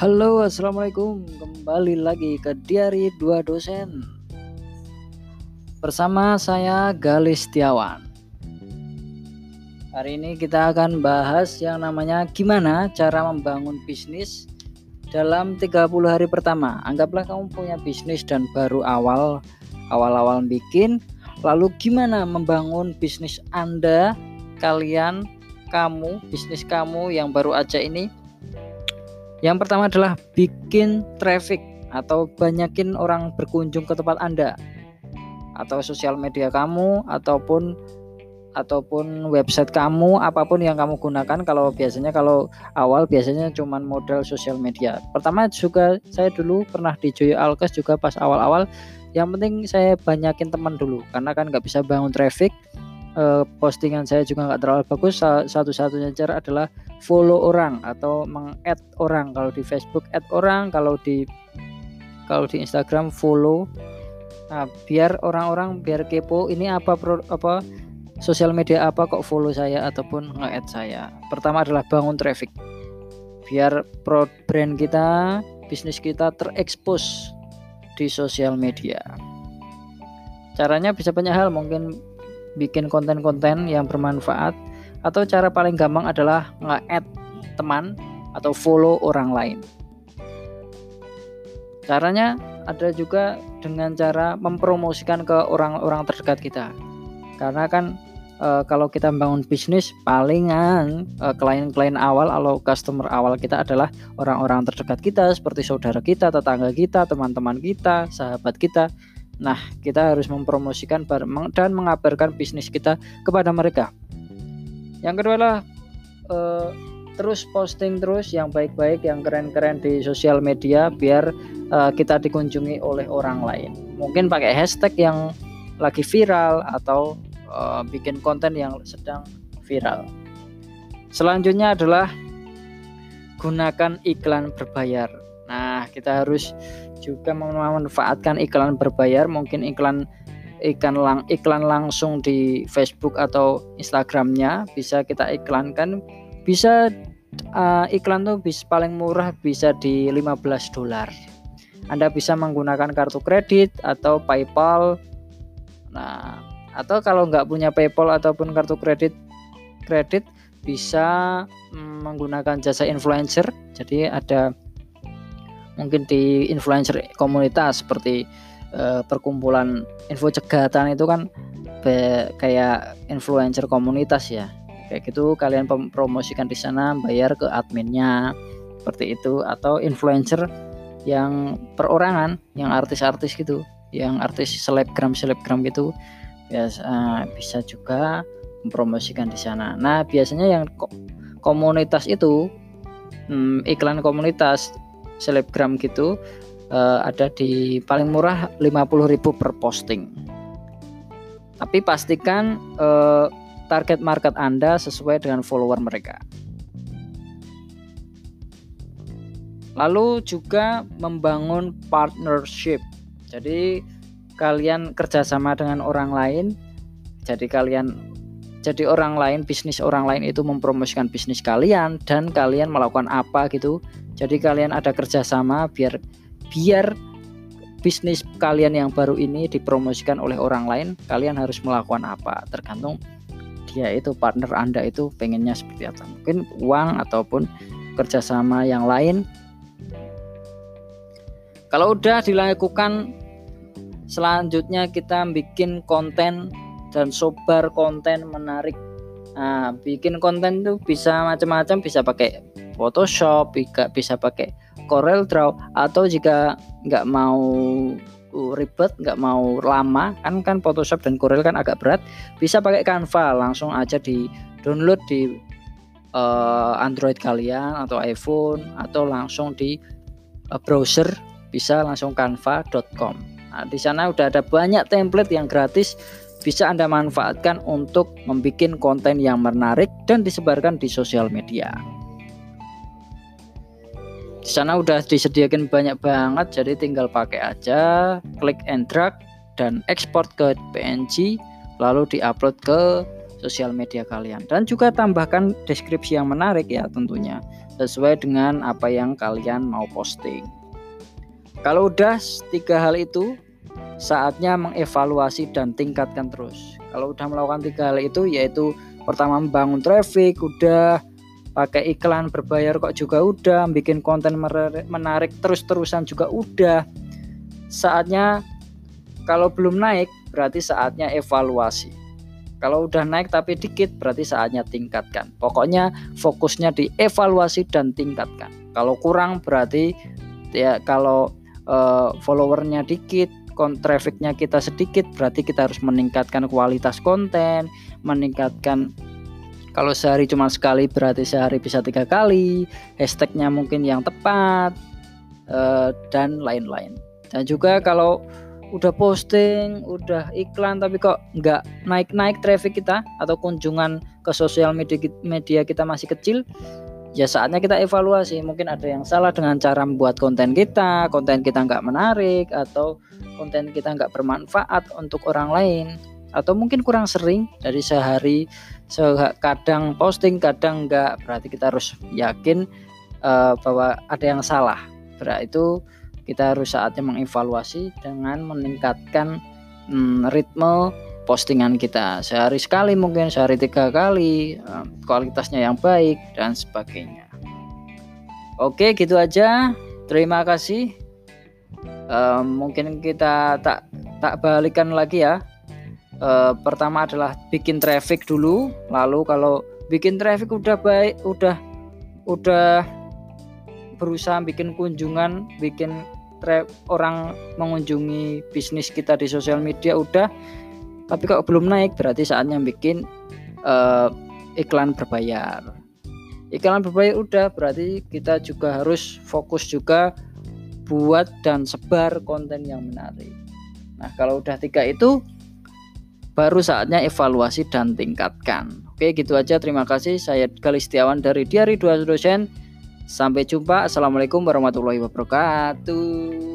Halo, assalamualaikum. Kembali lagi ke Diari Dua Dosen bersama saya Galis Setiawan. Hari ini kita akan bahas yang namanya gimana cara membangun bisnis dalam 30 hari pertama. Anggaplah kamu punya bisnis dan baru awal awal-awal bikin, lalu gimana membangun bisnis Anda, kalian, kamu, bisnis kamu yang baru aja ini yang pertama adalah bikin traffic atau banyakin orang berkunjung ke tempat Anda. Atau sosial media kamu ataupun ataupun website kamu apa pun yang kamu gunakan. Kalau biasanya kalau awal biasanya cuma modal sosial media. Pertama juga saya dulu pernah di Joyo Alkes juga pas awal-awal. Yang penting saya banyakin teman dulu karena kan nggak bisa bangun traffic e, postingan saya juga nggak terlalu bagus satu-satunya cara adalah follow orang atau meng-add orang kalau di Facebook add orang kalau di kalau di Instagram follow Nah, biar orang-orang biar kepo ini apa pro, apa sosial media apa kok follow saya ataupun nge-add saya. Pertama adalah bangun traffic. Biar pro brand kita, bisnis kita terekspos di sosial media. Caranya bisa banyak hal, mungkin bikin konten-konten yang bermanfaat atau cara paling gampang adalah nge-add teman atau follow orang lain. Caranya ada juga dengan cara mempromosikan ke orang-orang terdekat kita. Karena kan e, kalau kita membangun bisnis palingan e, klien-klien awal atau customer awal kita adalah orang-orang terdekat kita seperti saudara kita, tetangga kita, teman-teman kita, sahabat kita. Nah, kita harus mempromosikan dan mengabarkan bisnis kita kepada mereka. Yang kedua adalah e, terus posting terus yang baik-baik yang keren-keren di sosial media biar uh, kita dikunjungi oleh orang lain. Mungkin pakai hashtag yang lagi viral atau uh, bikin konten yang sedang viral. Selanjutnya adalah gunakan iklan berbayar. Nah kita harus juga memanfaatkan iklan berbayar mungkin iklan iklan lang iklan langsung di Facebook atau Instagramnya bisa kita iklankan bisa uh, iklan tuh bisa paling murah bisa di 15 dolar. Anda bisa menggunakan kartu kredit atau PayPal. Nah, atau kalau nggak punya PayPal ataupun kartu kredit kredit bisa mm, menggunakan jasa influencer. Jadi ada mungkin di influencer komunitas seperti uh, perkumpulan info cegatan itu kan kayak influencer komunitas ya. Kayak gitu kalian promosikan di sana bayar ke adminnya seperti itu. Atau influencer yang perorangan yang artis-artis gitu yang artis selebgram selebgram gitu biasa uh, bisa juga mempromosikan di sana. Nah biasanya yang komunitas itu hmm, iklan komunitas selebgram gitu uh, ada di paling murah 50.000 per posting tapi pastikan uh, target market Anda sesuai dengan follower mereka. Lalu juga membangun partnership. Jadi kalian kerjasama dengan orang lain. Jadi kalian jadi orang lain bisnis orang lain itu mempromosikan bisnis kalian dan kalian melakukan apa gitu. Jadi kalian ada kerjasama biar biar bisnis kalian yang baru ini dipromosikan oleh orang lain. Kalian harus melakukan apa tergantung dia itu partner Anda itu pengennya seperti apa mungkin uang ataupun kerjasama yang lain kalau udah dilakukan selanjutnya kita bikin konten dan sobar konten menarik nah bikin konten itu bisa macam-macam bisa pakai Photoshop bisa pakai Corel Draw atau jika nggak mau ribet nggak mau lama kan kan Photoshop dan Corel kan agak berat bisa pakai Canva langsung aja di download di uh, Android kalian atau iPhone atau langsung di uh, browser bisa langsung canva.com nah, di sana udah ada banyak template yang gratis bisa Anda manfaatkan untuk membuat konten yang menarik dan disebarkan di sosial media di sana udah disediakan banyak banget jadi tinggal pakai aja klik and drag dan ekspor ke PNG lalu diupload ke sosial media kalian dan juga tambahkan deskripsi yang menarik ya tentunya sesuai dengan apa yang kalian mau posting. Kalau udah tiga hal itu saatnya mengevaluasi dan tingkatkan terus. Kalau udah melakukan tiga hal itu yaitu pertama membangun traffic, udah pakai iklan berbayar kok juga udah, bikin konten menarik terus-terusan juga udah. Saatnya kalau belum naik berarti saatnya evaluasi. Kalau udah naik tapi dikit berarti saatnya tingkatkan. Pokoknya fokusnya di evaluasi dan tingkatkan. Kalau kurang berarti ya kalau uh, followernya dikit, trafficnya kita sedikit berarti kita harus meningkatkan kualitas konten, meningkatkan kalau sehari cuma sekali berarti sehari bisa tiga kali, hashtagnya mungkin yang tepat uh, dan lain-lain. Dan juga kalau udah posting, udah iklan tapi kok nggak naik-naik traffic kita atau kunjungan ke sosial media kita masih kecil, ya saatnya kita evaluasi. Mungkin ada yang salah dengan cara membuat konten kita, konten kita nggak menarik atau konten kita nggak bermanfaat untuk orang lain. Atau mungkin kurang sering dari sehari kadang posting kadang nggak. Berarti kita harus yakin uh, bahwa ada yang salah. Berarti itu kita harus saatnya mengevaluasi dengan meningkatkan hmm, ritme postingan kita sehari sekali mungkin sehari tiga kali hmm, kualitasnya yang baik dan sebagainya. Oke gitu aja. Terima kasih. Um, mungkin kita tak tak balikan lagi ya. Uh, pertama adalah bikin traffic dulu. Lalu kalau bikin traffic udah baik udah udah berusaha bikin kunjungan bikin orang mengunjungi bisnis kita di sosial media udah tapi kalau belum naik berarti saatnya bikin uh, iklan berbayar. Iklan berbayar udah berarti kita juga harus fokus juga buat dan sebar konten yang menarik. Nah kalau udah tiga itu baru saatnya evaluasi dan tingkatkan. Oke gitu aja. Terima kasih. Saya Galistiawan dari Diari Dua Dosen. Sampai jumpa. Assalamualaikum warahmatullahi wabarakatuh.